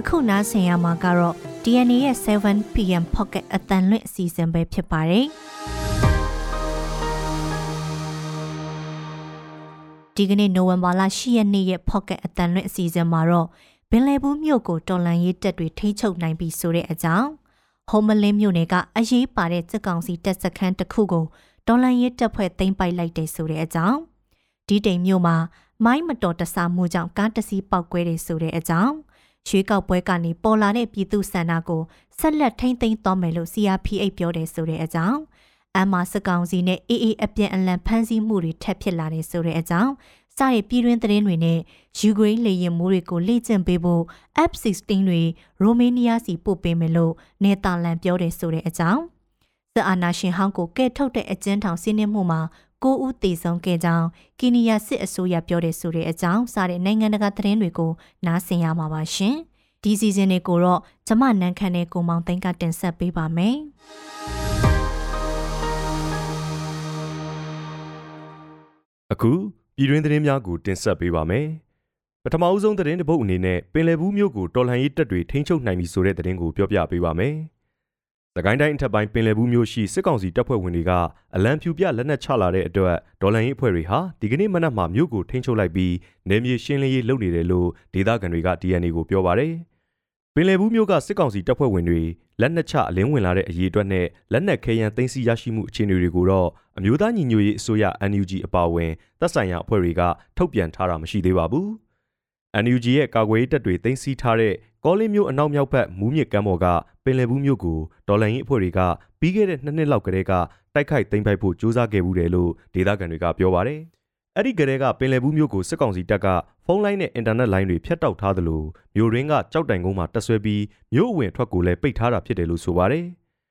အခုနားဆင်ရမှာကတော့ DNA ရဲ့ 7pm pocket အတန်လွင့်အစီအစဉ်ပဲဖြစ်ပါတယ်ဒီကနေ့နိုဝင်ဘာလ10ရက်နေ့ရဲ့ pocket အတန်လွင့်အစီအစဉ်မှာတော့ဘင်လယ်ဘူးမြို့ကိုတော်လန်ရေးတပ်တွေထိန်းချုပ်နိုင်ပြီဆိုတဲ့အကြောင်းဟ ோம் မလင်းမြို့နယ်ကအရေးပါတဲ့စစ်ကောင်စီတပ်စခန်းတစ်ခုကိုတော်လန်ရေးတပ်ဖွဲ့သိမ်းပိုက်လိုက်တယ်ဆိုတဲ့အကြောင်းဒီတိမ်မြို့မှာမိုင်းမတော်တဆမှုကြောင့်ကားတစ်စီးပောက်ကွဲတယ်ဆိုတဲ့အကြောင်း ရွေးကောက်ပွဲကနေပေါ်လာတဲ့ပြည်သူဆန္ဒကိုဆက်လက်ထိမ့်သိမ်းသွားမယ်လို့ CRPH ပြောတယ်ဆိုတဲ့အကြောင်းအမစကောင်စီနဲ့အေးအေးအပြန်အလှန်ဖမ်းဆီးမှုတွေထပ်ဖြစ်လာတယ်ဆိုတဲ့အကြောင်းစတဲ့ပြည်တွင်းသတင်းတွေနဲ့ယူကရိန်းလေယာဉ်မိုးတွေကိုလေ့ကျင့်ပေးဖို့ F-16 တွေရိုမေးနီးယားစီပို့ပေးမယ်လို့နယ်သာလန်ပြောတယ်ဆိုတဲ့အကြောင်းစစ်အာဏာရှင်ဟောင်းကိုကဲထုတ်တဲ့အကျဉ်းထောင်စီးနှင်းမှုမှာ ကိုဦးတည်ဆုံးခဲ့ကြောင်းကီနီးယားစစ်အစိုးရပြောတဲ့ဆိုတဲ့အကြောင်းစတဲ့နိုင်ငံတကာသတင်းတွေကိုနားဆင်ရမှာပါရှင်။ဒီစီဇန်တွေကိုတော့ကျမနန်းခမ်းနဲ့ကိုမောင်သိန်းကတင်ဆက်ပေးပါမယ်။အခုပြည်တွင်းသတင်းများကိုတင်ဆက်ပေးပါမယ်။ပထမအဦးဆုံးသတင်းတစ်ပုဒ်အနေနဲ့ပင်လယ်ဘူးမြို့ကိုတော်လှန်ရေးတပ်တွေထိန်းချုပ်နိုင်ပြီဆိုတဲ့သတင်းကိုပြောပြပေးပါမယ်။ သကိုင်းတိုင်းအထက်ပိုင်းပင်လယ်ဘူးမြို့ရှိစစ်ကောင်စီတပ်ဖွဲ့ဝင်တွေကအလံဖြူပြလက်နက်ချလာတဲ့အတွက်ဒေါ်လန်ရေးအဖွဲ့တွေဟာဒီကနေ့မနက်မှာမြို့ကိုထိန်းချုပ်လိုက်ပြီးနေမြေရှင်းလင်းရေးလုပ်နေတယ်လို့ဒေသခံတွေက DNA ကိုပြောပါရယ်။ပင်လယ်ဘူးမြို့ကစစ်ကောင်စီတပ်ဖွဲ့ဝင်တွေလက်နက်ချအလင်းဝင်လာတဲ့အရေးအတွက်နဲ့လက်နက်ခဲယမ်းသိမ်းဆည်းရရှိမှုအခြေအနေတွေကိုတော့အမျိုးသားညီညွတ်ရေးအစိုးရ NUG အပါအဝင်သက်ဆိုင်ရာအဖွဲ့တွေကထုတ်ပြန်ထားတာမရှိသေးပါဘူး။ NUG ရဲ့ကာကွယ်ရေးတပ်တွေသိမ်းဆည်းထားတဲ့ ကောလင်းမြို့အနောက်မြောက်ဘက်မူးမြစ်ကမ်းပေါ်ကပင်လယ်ဘူးမြို့ကိုဒေါ်လာရင်းအဖွဲ့တွေကပြီးခဲ့တဲ့နှစ်နှစ်လောက်ကတည်းကတိုက်ခိုက်သိမ်းပိုက်ဖို့ကြိုးစားခဲ့မှုတယ်လို့ဒေသခံတွေကပြောပါတယ်။အဲ့ဒီကတည်းကပင်လယ်ဘူးမြို့ကိုစစ်ကောင်စီတပ်ကဖုန်းလိုင်းနဲ့အင်တာနက်လိုင်းတွေဖြတ်တောက်ထားသလိုမြို့ရင်းကကြောက်တိုင်ကုန်းမှာတက်ဆွဲပြီးမြို့အဝင်ထွက်ကိုလည်းပိတ်ထားတာဖြစ်တယ်လို့ဆိုပါတယ်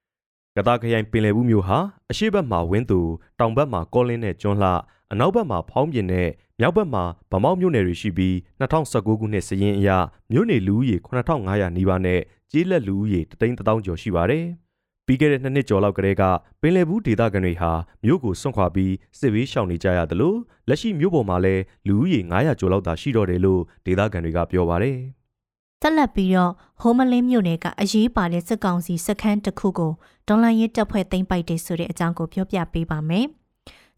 ။ကတားခရိုင်ပင်လယ်ဘူးမြို့ဟာအရှိတ်ဘက်မှာဝင်းသူတောင်ဘက်မှာကောလင်းနဲ့ကျွန်းလှ အနောက်ဘက်မှာဖောင်းပြင်နဲ့မြောက်ဘက်မှာဗမောက်မြို့နယ်တွေရှိပြီး2019ခုနှစ်စည်ရင်အရမြို့နယ်လူဦးရေ9500နီးပါးနဲ့ကျေးလက်လူဦးရေ3,000ကျော်ရှိပါတယ်။ပြီးခဲ့တဲ့နှစ်နှစ်ကျော်လောက်ကတည်းကပင်လယ်ဘူးဒေသခံတွေဟာမြို့ကိုစွန့်ခွာပြီးစစ်ဘေးရှောင်နေကြရတယ်လို့လက်ရှိမြို့ပေါ်မှာလည်းလူဦးရေ900ကျော်လောက်သာရှိတော့တယ်လို့ဒေသခံတွေကပြောပါတယ်။ဆက်လက်ပြီးတော့ဟိုမလင်းမြို့နယ်ကအရေးပါတဲ့စစ်ကောင်စီစခန်းတစ်ခုကိုဒေါ်လာရင်းတပ်ဖွဲ့သိမ်းပိုက်တယ်ဆိုတဲ့အကြောင်းကိုပြောပြပေးပါမယ်။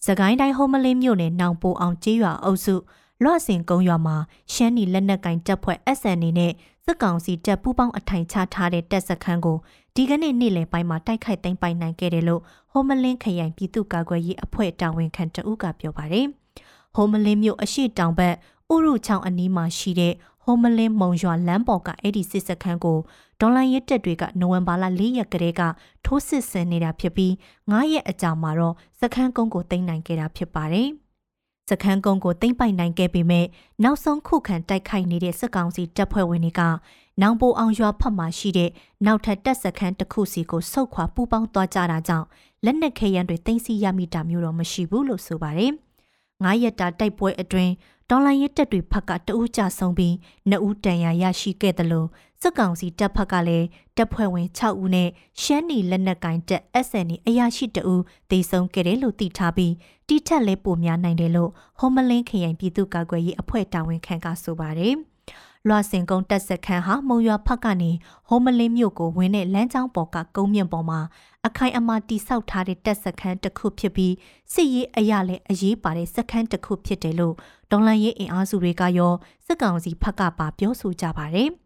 စကိုင်းတိုင်းဟိုမလင်းမြို့နယ်နောင်ပိုအောင်ကျေးရွာအုပ်စုလွှတ်စင်ကုန်းရွာမှာရှမ်းနီလက်နက်ကင်တပ်ဖွဲ့ SN နဲ့စစ်ကောင်စီတပ်ပူးပေါင်းအထိုင်ချထားတဲ့တပ်စခန်းကိုဒီကနေ့နေ့လယ်ပိုင်းမှာတိုက်ခိုက်သိမ်းပိုက်နိုင်ခဲ့တယ်လို့ဟိုမလင်းခရိုင်ပြည်သူ့ကာကွယ်ရေးအဖွဲ့တာဝန်ခံတဦးကပြောပါတယ်။ဟိုမလင်းမြို့အရှိတောင်ဘက်ဥရုချောင်းအနီးမှာရှိတဲ့ ဟိုမလင်းမုံရွာလမ်းပေါ်ကအဲ့ဒီစစ်စခန်းကိုဒေါ်လာရစ်တက်တွေကနိုဝင်ဘာလ၄ရက်ကလေးကထိုးစစ်ဆင်နေတာဖြစ်ပြီး9ရက်အကြာမှာတော့စခန်းကုန်းကိုသိမ်းနိုင်ခဲ့တာဖြစ်ပါတယ်။စခန်းကုန်းကိုသိမ်းပိုက်နိုင်ခဲ့ပေမဲ့နောက်ဆုံးခုခံတိုက်ခိုက်နေတဲ့စစ်ကောင်စီတပ်ဖွဲ့ဝင်တွေကနောင်ပိုအောင်ရွာဖက်မှာရှိတဲ့နောက်ထပ်တပ်စခန်းတစ်ခုစီကိုဆုတ်ခွာပူးပေါင်းသွားကြတာကြောင့်လက်နက်ခဲယမ်းတွေသိမ်းဆည်းရမိတာမျိုးတော့မရှိဘူးလို့ဆိုပါတယ်။9ရက်တာတိုက်ပွဲအတွင်း ဒေါ်လာရစ်တက်တွေဖက်ကတဦးကြဆုံးပြီးနှစ်ဦးတန်ရာရရှိခဲ့တယ်လို့စစ်ကောင်စီတပ်ဖက်ကလည်းတပ်ဖွဲ့ဝင်6ဦးနဲ့ရှမ်းနီလက်နက်ကင်တပ် SN အရာရှိတဦးသေဆုံးခဲ့တယ်လို့သိထားပြီးတိထက်လဲပိုများနိုင်တယ်လို့ဟိုမလင်းခရိုင်ပြည်သူ့ကာကွယ်ရေးအဖွဲ့တာဝန်ခံကဆိုပါတယ်။ လွှစင်ကုန်းတက်စခန်းဟာမုံရွာဖက်ကနေဟိုမလင်းမြို့ကိုဝင်တဲ့လမ်းကြောင်းပေါ်ကကုန်းမြင့်ပေါ်မှာအခိုင်အမာတိဆောက်ထားတဲ့တက်စခန်းတစ်ခုဖြစ်ပြီးစစ်ရေးအရာလည်းအရေးပါတဲ့စခန်းတစ်ခုဖြစ်တယ်လို့ဒေါ်လန်ရေးအင်အားစုတွေကရောစစ်ကောင်စီဖက်ကပါပြောဆိုကြပါတယ်။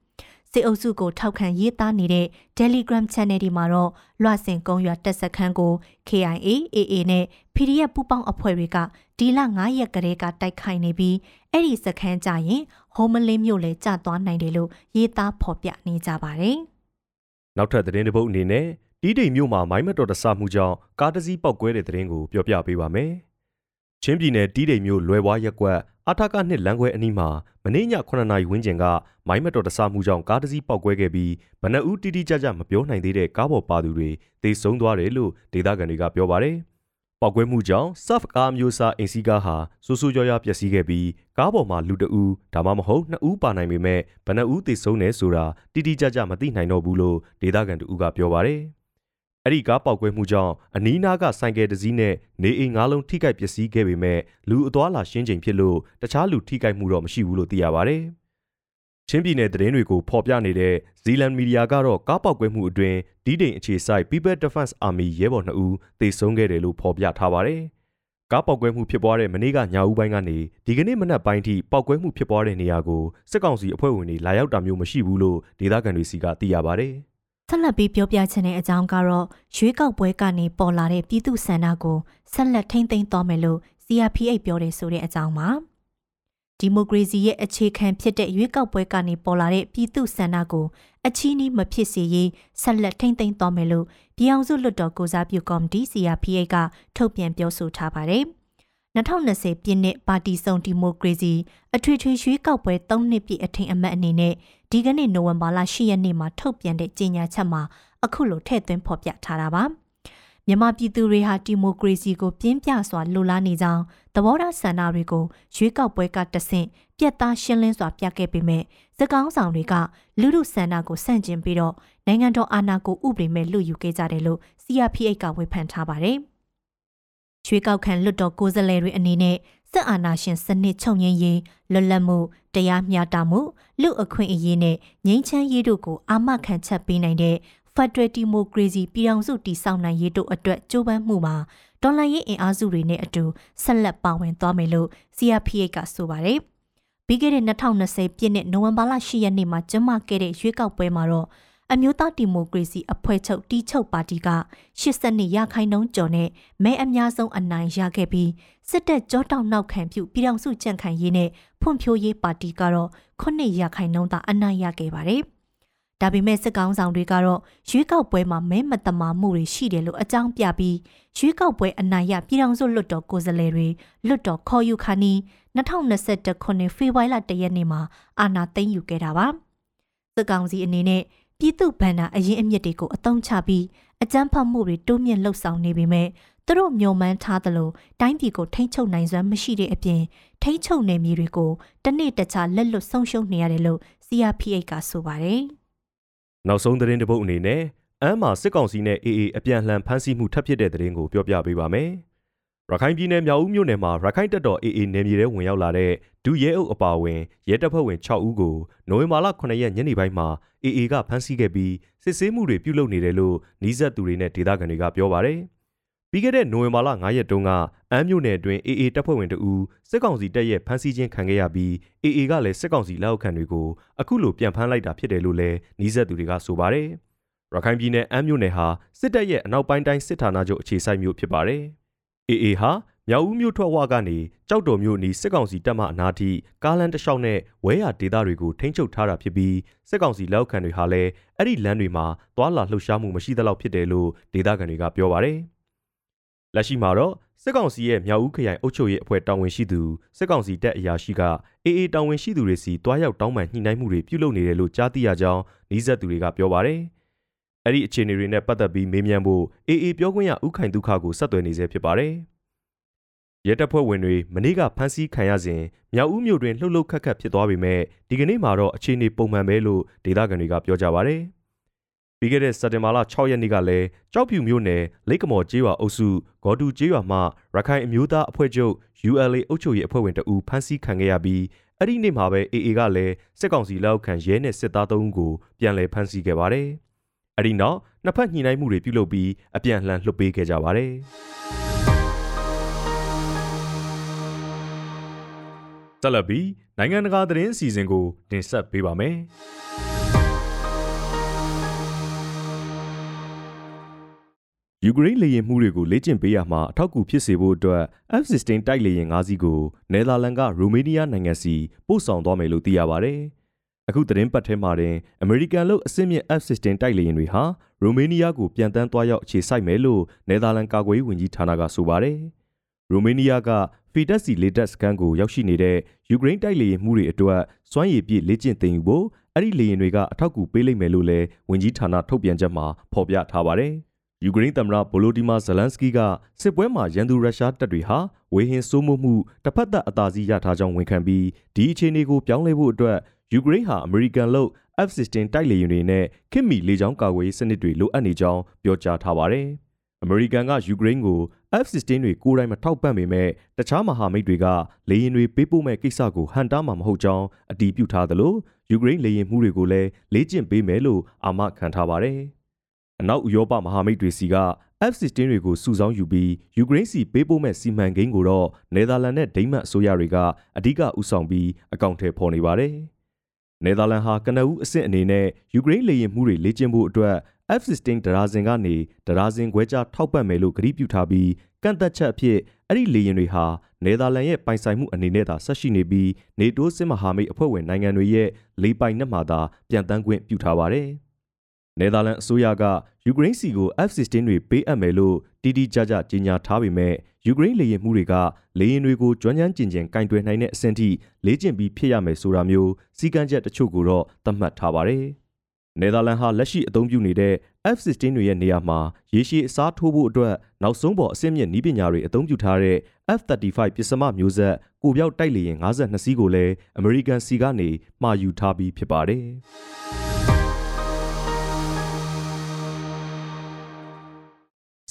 စစ်အုပ်စုကိုထောက်ခံရေးသားနေတဲ့ Telegram Channel ဒီမှာတော့လွှစင်ကုန်းရွာတက်စခန်းကို KIA AA နဲ့ PDF ပူးပေါင်းအဖွဲ့တွေကဒီလ9ရက်ကလေးကတိုက်ခိုက်နေပြီးအဲ့ဒီစခန်းကြရင် ဟိုမလင်းမြို့လေကျသွားနိုင်တယ်လို့ရေးသားဖော်ပြနေကြပါတယ်။နောက်ထပ်သတင်းတစ်ပုဒ်အနေနဲ့တီးတိမ်မြို့မှာမိုင်းမတော်တဆမှုကြောင့်ကားတစ်စီးပောက်ကွဲတဲ့သတင်းကိုပြောပြပေးပါမယ်။ချင်းပြည်နယ်တီးတိမ်မြို့လွယ်ဝါရက်ကွက်အထကနှစ်လမ်းခွဲအနီးမှာမနေ့ည9နာရီဝန်းကျင်ကမိုင်းမတော်တဆမှုကြောင့်ကားတစ်စီးပေါက်ကွဲခဲ့ပြီးဗနအူးတိတိကျကျမပြောနိုင်သေးတဲ့ကားပေါ်ပါသူတွေသေဆုံးသွားတယ်လို့ဒေသခံတွေကပြောပါတယ်။ ပေါက်ကွဲမှုကြောင့် SAF ကားမျိုးစားအင်စီကားဟာဆူဆူကြော်ရပျက်စီးခဲ့ပြီးကားပေါ်မှာလူတအူးဒါမှမဟုတ်နှစ်ဦးပါနိုင်ပေမဲ့ဗနအူးသေဆုံးတယ်ဆိုတာတိတိကျကျမသိနိုင်တော့ဘူးလို့ဒေသခံတို့ကပြောပါတယ်။အဲ့ဒီကားပေါက်ကွဲမှုကြောင့်အနီးနားကဆိုင်ကယ်တစ်စီးနဲ့နေအိမ်ငါးလုံးထိခိုက်ပျက်စီးခဲ့ပေမဲ့လူအသွားလာရှင်းချိန်ဖြစ်လို့တခြားလူထိခိုက်မှုတော့မရှိဘူးလို့သိရပါဗျ။ ချင်းပြည်နယ်သတင်းတွေကိုဖော်ပြနေတဲ့ဇီလန်မီဒီယာကတော့ကားပေါက်ကွဲမှုအတွင်းဒီဒိန်အခြေစိုက် People Defense Army ရဲဘော်2ဦးသေဆုံးခဲ့တယ်လို့ဖော်ပြထားပါတယ်။ကားပေါက်ကွဲမှုဖြစ်ပွားတဲ့မနေ့ကညဦးပိုင်းကနေဒီကနေ့မနက်ပိုင်းထိပေါက်ကွဲမှုဖြစ်ပွားတဲ့နေရာကိုစစ်ကောင်စီအဖွဲ့ဝင်တွေလာရောက်တာမျိုးမရှိဘူးလို့ဒေသခံတွေစီကသိရပါတယ်။ဆက်လက်ပြီးပြောပြချင်တဲ့အကြောင်းကတော့ရွေးကောက်ပွဲကနေပေါ်လာတဲ့ပြည်သူ့ဆန္ဒကိုဆက်လက်ထိမ့်သိမ်းသွားမယ်လို့ CRPH ပြောတယ်ဆိုတဲ့အကြောင်းပါ။ ဒီမိုကရေစီရဲ့အခြေခံဖြစ်တဲ့ရွေးကောက်ပွဲကနေပေါ်လာတဲ့ပြည်သူဆန္ဒကိုအချီးနှီးမဖြစ်စေရေးဆက်လက်ထိမ့်သိမ်းသွားမယ်လို့ပြည်အောင်စုလွှတ်တော်ကိုစားပြုကော်မတီ CRPH ကထုတ်ပြန်ပြောဆိုထားပါတယ်။2020ပြည့်နှစ်ပါတီစုံဒီမိုကရေစီအထွေထွေရွေးကောက်ပွဲ၃နှစ်ပြည့်အထင်အမှတ်အနေနဲ့ဒီကနေ့နိုဝင်ဘာလ10ရက်နေ့မှာထုတ်ပြန်တဲ့ကြေညာချက်မှာအခုလိုထည့်သွင်းဖော်ပြထားတာပါ။ မြန်မာပြည်သူတွေဟာဒီမိုကရေစီကိုပြင်းပြစွာလိုလားနေကြောင်းသဘောထားဆန္ဒတွေကိုရွေးကောက်ပွဲကတဆင့်ပြက်သားရှင်းလင်းစွာပြခဲ့ပေမဲ့စကောင်းဆောင်တွေကလူလူဆန္ဒကိုဆန့်ကျင်ပြီးတော့နိုင်ငံတော်အာဏာကိုဥပဒေမဲ့လူယူခဲ့ကြတယ်လို့ CRPH ကဝေဖန်ထားပါတယ်။ရွေးကောက်ခံလွတ်တော်ကိုယ်စားလှယ်တွေအနေနဲ့စစ်အာဏာရှင်စနစ်ချုပ်ငြိမ်းရေးလွတ်လပ်မှုတရားမျှတမှုလူအခွင့်အရေးနဲ့ငြိမ်းချမ်းရေးတို့ကိုအာမခံချက်ပေးနိုင်တဲ့ ဖက်ဒရယ်ဒီမိုကရေစီပြည်ထောင်စုတည်ဆောက်နိုင်ရေးတို့အတွက်ကြိုးပမ်းမှုမှာဒေါ်လာရေးအင်အားစုတွေနဲ့အတူဆက်လက်ပါဝင်သွားမယ်လို့ CRPH ကဆိုပါတယ်။ပြီးခဲ့တဲ့2020ပြည့်နှစ်နိုဝင်ဘာလ10ရက်နေ့မှာကျင်းပခဲ့တဲ့ရွေးကောက်ပွဲမှာတော့အမျိုးသားဒီမိုကရေစီအဖွဲ့ချုပ်တီချုပ်ပါတီက82ရာခိုင်နှုန်းကျော်နဲ့မဲအများဆုံးအနိုင်ရခဲ့ပြီးစစ်တပ်ကြောတောက်နောက်ခံပြုပြည်ထောင်စုကြံ့ခိုင်ရေးနဲ့ဖွံ့ဖြိုးရေးပါတီကတော့9ရာခိုင်နှုန်းသာအနိုင်ရခဲ့ပါတယ်။ ဒါပေမဲ့စစ်ကောင်ဆောင်တွေကတော့ရွေးကောက်ပွဲမှာမဲမတမာမှုတွေရှိတယ်လို့အကြောင်းပြပြီးရွေးကောက်ပွဲအနိုင်ရပြည်ထောင်စုလွှတ်တော်ကိုယ်စားလှယ်တွေလွှတ်တော်ခေါ်ယူခါနီး2021ခုနှစ်ဖေဖော်ဝါရီလ1ရက်နေ့မှာအာဏာသိမ်းယူခဲ့တာပါစစ်ကောင်စီအနေနဲ့ပြည်သူ့ဗန္ဒာအရင်အမြစ်တွေကိုအသုံးချပြီးအကြမ်းဖက်မှုတွေတိုးမြင့်လှုပ်ဆောင်နေပေမဲ့သူတို့မျှော်မှန်းထားသလိုတိုင်းပြည်ကိုထိမ့်ချုပ်နိုင်စွမ်းမရှိတဲ့အပြင်ထိမ့်ချုပ်နယ်မြေတွေကိုတနေ့တခြားလက်လွတ်ဆုံးရှုံးနေရတယ်လို့ CRPH ကဆိုပါတယ်။ နောက်ဆုံးသတင်းတစ်ပုဒ်အနေနဲ့အမ်းမှာစစ်ကောင်စီနဲ့ AA အပြန်လှန်ဖမ်းဆီးမှုထပ်ဖြစ်တဲ့သတင်းကိုပြောပြပေးပါမယ်။ရခိုင်ပြည်နယ်မြောက်ဦးမြို့နယ်မှာရခိုင်တပ်တော် AA နယ်မြေထဲဝင်ရောက်လာတဲ့ဒုရဲအုပ်အပါအဝင်ရဲတပ်ဖွဲ့ဝင်6ဦးကိုနိုဝင်ဘာလ9ရက်ညနေပိုင်းမှာ AA ကဖမ်းဆီးခဲ့ပြီးစစ်ဆေးမှုတွေပြုလုပ်နေတယ်လို့နှီးဆက်သူတွေနဲ့ဒေသခံတွေကပြောပါတယ်။ ပြီးခဲ့တဲ့နိုဝင်ဘာလ9ရက်တုန်းကအမ်းမြို့နယ်အတွင်း AA တပ်ဖွဲ့ဝင်တဦးစစ်ကောင်စီတပ်ရဲ့ဖမ်းဆီးခြင်းခံခဲ့ရပြီး AA ကလည်းစစ်ကောင်စီလက်အောက်ခံတွေကိုအခုလိုပြန်ဖမ်းလိုက်တာဖြစ်တယ်လို့လည်းနှီးဆက်သူတွေကဆိုပါတယ်။ရခိုင်ပြည်နယ်အမ်းမြို့နယ်ဟာစစ်တပ်ရဲ့အနောက်ပိုင်းတိုင်းစစ်ဌာနချုပ်အခြေစိုက်မြို့ဖြစ်ပါတယ်။ AA ဟာမြောက်ဦးမြို့ထွက်ဝကနေကြောက်တော်မြို့နီးစစ်ကောင်စီတပ်မှအနားထိကားလမ်းတစ်လျှောက်နဲ့ဝဲရဒေသတွေကိုထိန်းချုပ်ထားတာဖြစ်ပြီးစစ်ကောင်စီလက်အောက်ခံတွေဟာလည်းအဲ့ဒီလမ်းတွေမှာသွာလာလှုပ်ရှားမှုမရှိသလောက်ဖြစ်တယ်လို့ဒေသခံတွေကပြောပါတယ်။ လက်ရှိမှာတော့စစ်ကောင်စီရဲ့မြောက်ဦးခရိုင်အုပ်ချုပ်ရေးအဖွဲ့တာဝန်ရှိသူစစ်ကောင်စီတပ်အရာရှိကအေအေတာဝန်ရှိသူတွေစီတွားရောက်တောင်းပန်ညှိနှိုင်းမှုတွေပြုလုပ်နေတယ်လို့ကြားသိရကြောင်းနှီးဆက်သူတွေကပြောပါတယ်။အဲ့ဒီအခြေအနေတွေနဲ့ပတ်သက်ပြီးမေးမြန်းဖို့အေအေပြောခွင့်ရဥခိုင်ဒုက္ခကိုဆက်သွယ်နေဆဲဖြစ်ပါတယ်။ရဲတပ်ဖွဲ့ဝင်တွေမနေ့ကဖမ်းဆီးခံရစဉ်မြောက်ဦးမြို့တွင်လှုပ်လှုပ်ခတ်ခတ်ဖြစ်သွားပေမဲ့ဒီကနေ့မှာတော့အခြေအနေပုံမှန်ပဲလို့ဒေသခံတွေကပြောကြပါတယ်။ ပြီးခဲ့တဲ့စက်တင်ဘာလ6ရက်နေ့ကလည်းကြောက်ဖြူမြို့နယ်လိတ်ကမော်ကျေးရွာအုပ်စုဂေါ်တူကျေးရွာမှရခိုင်အမျိုးသားအဖွဲ့ချုပ် ULA အုပ်ချုပ်ရေးအဖွဲ့ဝင်တအူဖမ်းဆီးခံခဲ့ရပြီးအဲ့ဒီနေ့မှာပဲ AA ကလည်းစစ်ကောင်စီလက်အောက်ခံရဲနဲ့စစ်သား၃ဦးကိုပြန်လည်ဖမ်းဆီးခဲ့ပါတယ်။အဲ့ဒီနောက်နှစ်ဖက်ညှိနှိုင်းမှုတွေပြုလုပ်ပြီးအပြန်အလှန်လှုပ်ပေးခဲ့ကြပါတယ်။ဆက်လက်ပြီးနိုင်ငံတကာသတင်းအစီအစဉ်ကိုတင်ဆက်ပေးပါမယ်။ ယူကရိန်းလေယာဉ်မှုတွေကိုလေ့ကျင့်ပေးရမှာအထောက်အကူဖြစ်စေဖို့အတွက် F-16 တိုက်လေယာဉ်၅စီးကိုနယ်သာလန်ကရိုမေးနီးယားနိုင်ငံစီပို့ဆောင်သွားမယ်လို့သိရပါဗျ။အခုသတင်းပတ်ထဲမှာတင်အမေရိကန်လို့အစစ်မြင့် F-16 တိုက်လေယာဉ်တွေဟာရိုမေးနီးယားကိုပြန်တန်းသွားရောက်အခြေစိုက်မယ်လို့နယ်သာလန်ကာကွယ်ရေးဝန်ကြီးဌာနကဆိုပါတယ်။ရိုမေးနီးယားကဖီတက်စီလေတက်စကန်ကိုရောက်ရှိနေတဲ့ယူကရိန်းတိုက်လေယာဉ်မှုတွေအတွက်စွမ်းရည်ပြည့်လေ့ကျင့်သင်ယူဖို့အဲ့ဒီလေယာဉ်တွေကအထောက်အကူပေးလိမ့်မယ်လို့လည်းဝန်ကြီးဌာနထုတ်ပြန်ချက်မှာဖော်ပြထားပါတယ်။ ယူကရိန်းသမ္မတဗိုလိုဒီမာဇလန်စကီကစစ်ပွဲမှာရန်သူရုရှားတပ်တွေဟာဝေဟင်စိုးမိုးမှုတစ်ဖက်သက်အသာစီးရထားကြောင်းဝန်ခံပြီးဒီအခြေအနေကိုပြောင်းလဲဖို့အတွက်ယူကရိန်းဟာအမေရိကန်လို့ F-16 တိုက်လေယာဉ်တွေနဲ့ခင်မီလေကြောင်းကာကွယ်ရေးစနစ်တွေလိုအပ်နေကြောင်းပြောကြားထားပါတယ်အမေရိကန်ကယူကရိန်းကို F-16 တွေကိုယ်တိုင်မထောက်ပံ့ပေမဲ့တခြားမဟာမိတ်တွေကလေယာဉ်တွေပေးပို့မဲ့ကိစ္စကိုဟန်တားမှာမဟုတ်ကြောင်းအတည်ပြုထားသလိုယူကရိန်းလေယာဉ်မှုတွေကိုလည်းလေ့ကျင့်ပေးမယ်လို့အာမခံထားပါတယ်။ အနောက်ဥရောပမဟာမိတ်တွေစီက F-16 တွေကိုစုဆောင်းယူပြီး ယူကရိန်းစီပေးပို့မဲ့စီမံကိန်းကိုတော့နယ်သာလန်နဲ့ဒိန်းမတ်အစိုးရတွေကအဓိကဥဆောင်ပြီးအကောင့်ထဲပေါ်နေပါတယ်။နယ်သာလန်ဟာကနအူးအဆင့်အနေနဲ့ယူကရိန်းလေယာဉ်မှုတွေလေ့ကျင့်ဖို့အတွက် F-16 ဒရာဇင်ကနေဒရာဇင်ခွဲခြားထောက်ပံ့မယ်လို့ကတိပြုထားပြီးကန့်သက်ချက်အဖြစ်အဲ့ဒီလေယာဉ်တွေဟာနယ်သာလန်ရဲ့ပိုင်ဆိုင်မှုအနေနဲ့သာဆက်ရှိနေပြီးနေတိုးစစ်မဟာမိတ်အဖွဲ့ဝင်နိုင်ငံတွေရဲ့လေပိုင်နက်မှသာပြန်တန်းခွင့်ပြုထားပါတယ်။ နယ်သာလန်အစိုးရကယူကရိန်းစီကို F-16 တွေပေးအပ်မယ်လို့တိတိကျကျကြေညာထားပေမဲ့ယူကရိန်းလေယာဉ်မှုတွေကလေယာဉ်တွေကိုကျွမ်းကျန်းကျင်ကျင်ကင်တွယ်နိုင်တဲ့အဆင့်ထိလေ့ကျင့်ပြီးဖြစ်ရမယ်ဆိုတာမျိုးစီကံချက်တချို့ကိုတော့သတ်မှတ်ထားပါတယ်။နယ်သာလန်ဟာလက်ရှိအသုံးပြုနေတဲ့ F-16 တွေရဲ့နေရာမှာရေရှည်အစားထိုးဖို့အတွက်နောက်ဆုံးပေါ်အဆင့်မြင့်နည်းပညာတွေအသုံးပြုထားတဲ့ F-35 ပစ္စမမျိုးဆက်ကိုပြောက်တိုက်လေယာဉ်52စီးကိုလည်းအမေရိကန်စီကနေမှာယူထားပြီးဖြစ်ပါတယ်။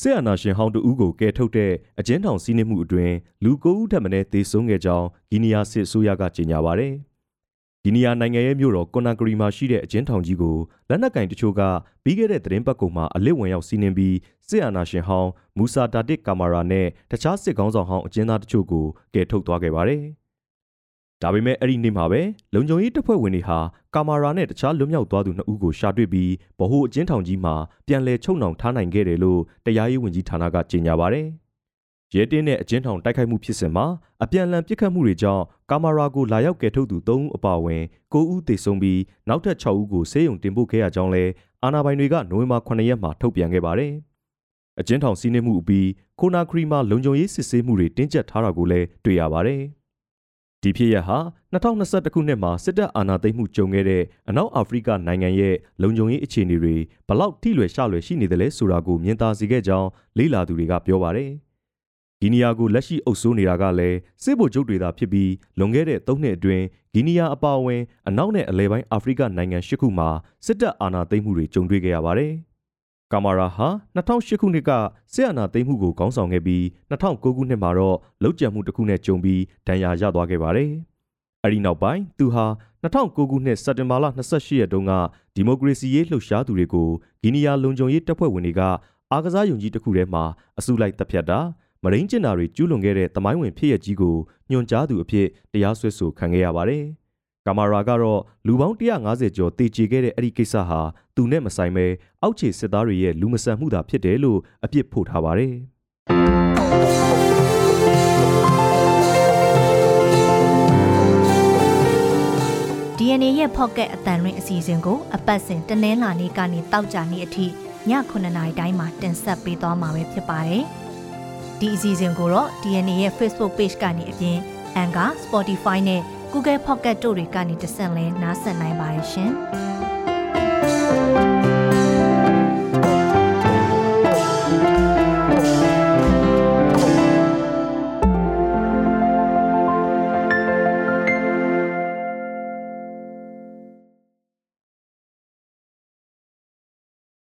ဆီယနာရှင်ဟောင်းတူဦးကိုကယ်ထုတ်တဲ့အကျဉ်းထောင်စီးနှင်းမှုအတွင်းလူ၉ဦးထပ်မံသေဆုံးခဲ့ကြောင်းဂီနီယာစစ်အစိုးရကကြေညာပါတယ်။ဒီနေရာနိုင်ငံရဲ့မြို့တော်ကွန်နာဂရီမှာရှိတဲ့အကျဉ်းထောင်ကြီးကိုလက်နက်ကင်တချို့ကပြီးခဲ့တဲ့သတင်းပတ်ကုံမှာအလစ်ဝင်ရောက်စီးနှင်းပြီးစစ်အာဏာရှင်ဟောင်းမူဆာတာတစ်ကာမာရာနဲ့တခြားစစ်ကောင်းဆောင်ဟောင်းအကျဉ်းသားတချို့ကိုကယ်ထုတ်သွားခဲ့ပါတယ်။ ဒါပေမဲ့အဲ့ဒီနေ့မှာပဲလုံခြုံရေးတပ်ဖွဲ့ဝင်တွေဟာကာမာရာနဲ့တခြားလွတ်မြောက်သွားသူနှစ်ဦးကိုရှာတွေ့ပြီးဗဟိုအကျဉ်းထောင်ကြီးမှာပြန်လည်ချုပ်နှောင်ထားနိုင်ခဲ့တယ်လို့တရားရေးဝန်ကြီးဌာနကကြေညာပါတယ်။ရဲတင်းတဲ့အကျဉ်းထောင်တိုက်ခိုက်မှုဖြစ်စဉ်မှာအပြန်အလှန်ပစ်ခတ်မှုတွေကြောင့်ကာမာရာကိုလာရောက်ကယ်ထုတ်သူ3ဦးအပါအဝင်9ဦးသေဆုံးပြီးနောက်ထပ်6ဦးကိုဆေးရုံတင်ပို့ခဲ့ရကြောင်းလည်းအာဏာပိုင်တွေကနိုဝင်ဘာ9ရက်မှာထုတ်ပြန်ခဲ့ပါတယ်။အကျဉ်းထောင်စီးနှင်းမှုအပြီးခိုနာခရီမှာလုံခြုံရေးစစ်ဆေးမှုတွေတင်းကျပ်ထားတာကိုလည်းတွေ့ရပါတယ်။ ဒီဖြစ်ရဟာ2021ခုနှစ်မှာစစ်တပ်အာဏာသိမ်းမှုကြုံခဲ့တဲ့အနောက်အာဖရိကနိုင်ငံရဲ့လုံခြုံရေးအခြေအနေတွေဘလောက်ထိလွယ်ရှလွယ်ရှိနေတယ်လဲဆိုတာကိုမြင်သာစေခဲ့ကြောင်းလေ့လာသူတွေကပြောပါတယ်။ဂီနီယာကိုလက်ရှိအုပ်စိုးနေတာကလည်းစစ်ဗိုလ်ချုပ်တွေသာဖြစ်ပြီးလွန်ခဲ့တဲ့၃နှစ်အတွင်းဂီနီယာအပါအဝင်အနောက်နဲ့အလဲပိုင်းအာဖရိကနိုင်ငံ၈ခုမှာစစ်တပ်အာဏာသိမ်းမှုတွေကြုံတွေ့ခဲ့ရပါတယ်။ ကာမာရာဟာ2008ခုနှစ်ကစစ်အာဏာသိမ်းမှုကိုခေါင်းဆောင်ခဲ့ပြီး2009ခုနှစ်မှာတော့လောက်ကျန်မှုတစ်ခုနဲ့ကြုံပြီးဒဏ်ရာရသွားခဲ့ပါတယ်။အဲဒီနောက်ပိုင်းသူဟာ2009ခုနှစ်စက်တင်ဘာလ28ရက်တုန်းကဒီမိုကရေစီရေးလှုပ်ရှားသူတွေကိုဂီနီယာလုံခြုံရေးတပ်ဖွဲ့ဝင်တွေကအားကစားယုံကြီးတစ်ခုထဲမှာအစုလိုက်တပ်ဖြတ်တာမရင်းကျင်တာတွေကျူးလွန်ခဲ့တဲ့တမိုင်းဝင်ဖြစ်ရကြီးကိုညွှန်ကြားသူအဖြစ်တရားစွဲဆိုခံခဲ့ရပါတယ်။ ကာမာရာကတော့လူပေါင်း150ကျော်တေချေခဲ့တဲ့အဲ့ဒီကိစ္စဟာသူနဲ့မဆိုင်ပဲအောက်ခြေစစ်သားတွေရဲ့လူမဆန်မှုသာဖြစ်တယ်လို့အပြစ်ဖို့ထားပါတယ်။ DNA ရဲ့ Pocket အတန်ရင်းအစီအစဉ်ကိုအပတ်စဉ်တနင်္လာနေ့ကနေတောက်ကြနေ့အထိည9:00နာရီတိုင်းမှာတင်ဆက်ပေးသွားမှာပဲဖြစ်ပါတယ်။ဒီအစီအစဉ်ကိုတော့ DNA ရဲ့ Facebook Page ကနေအပြင် Anchor, Spotify နဲ့ Google Podcast တို့တွေကနေတဆင့်လဲနားဆင်နိုင်ပါတယ်ရှင်။